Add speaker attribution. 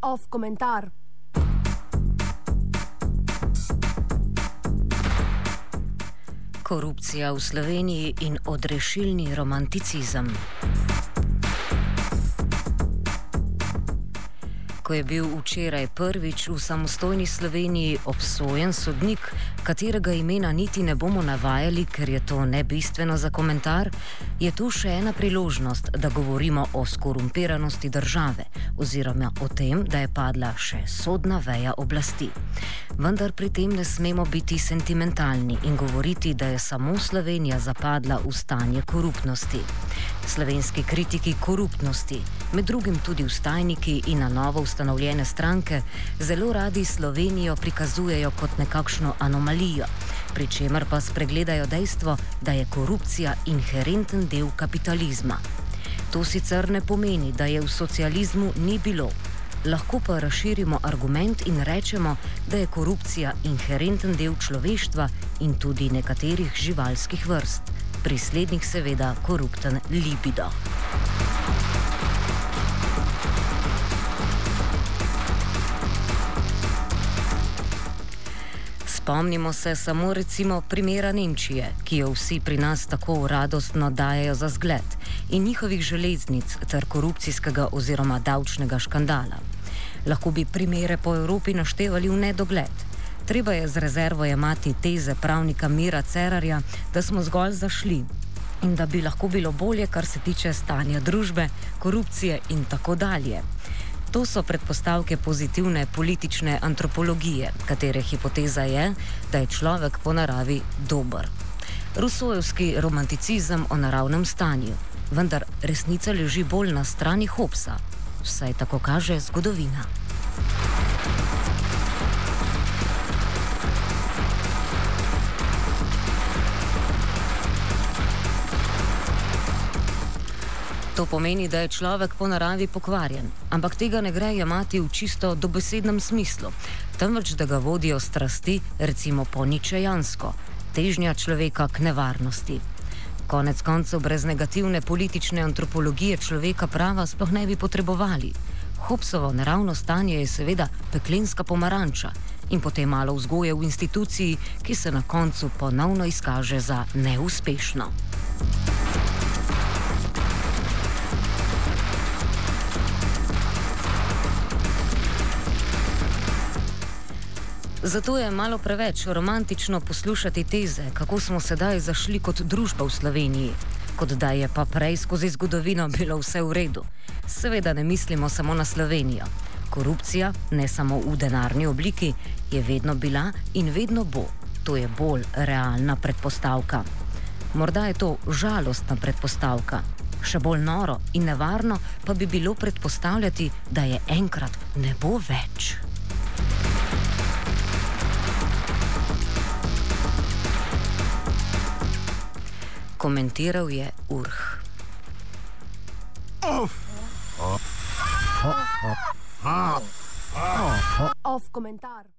Speaker 1: Off komentar.
Speaker 2: Korupcija v Sloveniji in odrešilni romanticizem. Ko je bil včeraj prvič v samostojni Sloveniji obsojen sodnik, katerega imena niti ne bomo navajali, ker je to nebistveno za komentar, je tu še ena priložnost, da govorimo o skorumpiranosti države oziroma o tem, da je padla še sodna veja oblasti. Vendar pri tem ne smemo biti sentimentalni in govoriti, da je samo Slovenija zapadla v stanje korupnosti. Slovenski kritiki korupnosti, med drugim tudi ustajniki in na novo ustanovljene stranke, zelo radi Slovenijo prikazujejo kot nekakšno anomalijo, pri čemer pa spregledajo dejstvo, da je korupcija inherenten del kapitalizma. To sicer ne pomeni, da je v socializmu ni bilo. Lahko pa razširimo argument in rečemo, da je korupcija inherenten del človeštva in tudi nekaterih živalskih vrst pri slednjih seveda korupten libido. Spomnimo se samo recimo primera Nemčije, ki jo vsi pri nas tako radostno dajo za zgled, in njihovih železnic ter korupcijskega oziroma davčnega škandala. Lahko bi primere po Evropi naštevali v nedogled. Treba je z rezervo jemati teze pravnika Mira Cerarja, da smo zgolj zašli in da bi lahko bilo bolje, kar se tiče stanja družbe, korupcije in tako dalje. To so predpostavke pozitivne politične antropologije, katere hipoteza je, da je človek po naravi dober. Rusojevski romanticizem o naravnem stanju, vendar resnica leži bolj na strani Hobsa. Vsaj tako kaže zgodovina. To pomeni, da je človek po naravi pokvarjen, ampak tega ne gre jemati v čisto dobesednem smislu, temveč da ga vodijo strasti, recimo poničejansko, težnja človeka k nevarnosti. Konec koncev, brez negativne politične antropologije človeka prava sploh ne bi potrebovali. Hobsovo naravno stanje je seveda peklenska pomaranča in potem malo vzgoje v instituciji, ki se na koncu ponovno izkaže za neuspešno. Zato je malo preveč romantično poslušati teze, kako smo sedaj zašli kot družba v Sloveniji, kot da je pa prej skozi zgodovino bilo vse v redu. Seveda ne mislimo samo na Slovenijo. Korupcija, ne samo v denarni obliki, je vedno bila in vedno bo. To je bolj realna predpostavka. Morda je to žalostna predpostavka. Še bolj noro in nevarno pa bi bilo predpostavljati, da je enkrat ne bo več. Komentiral je Urh.
Speaker 1: Off komentar.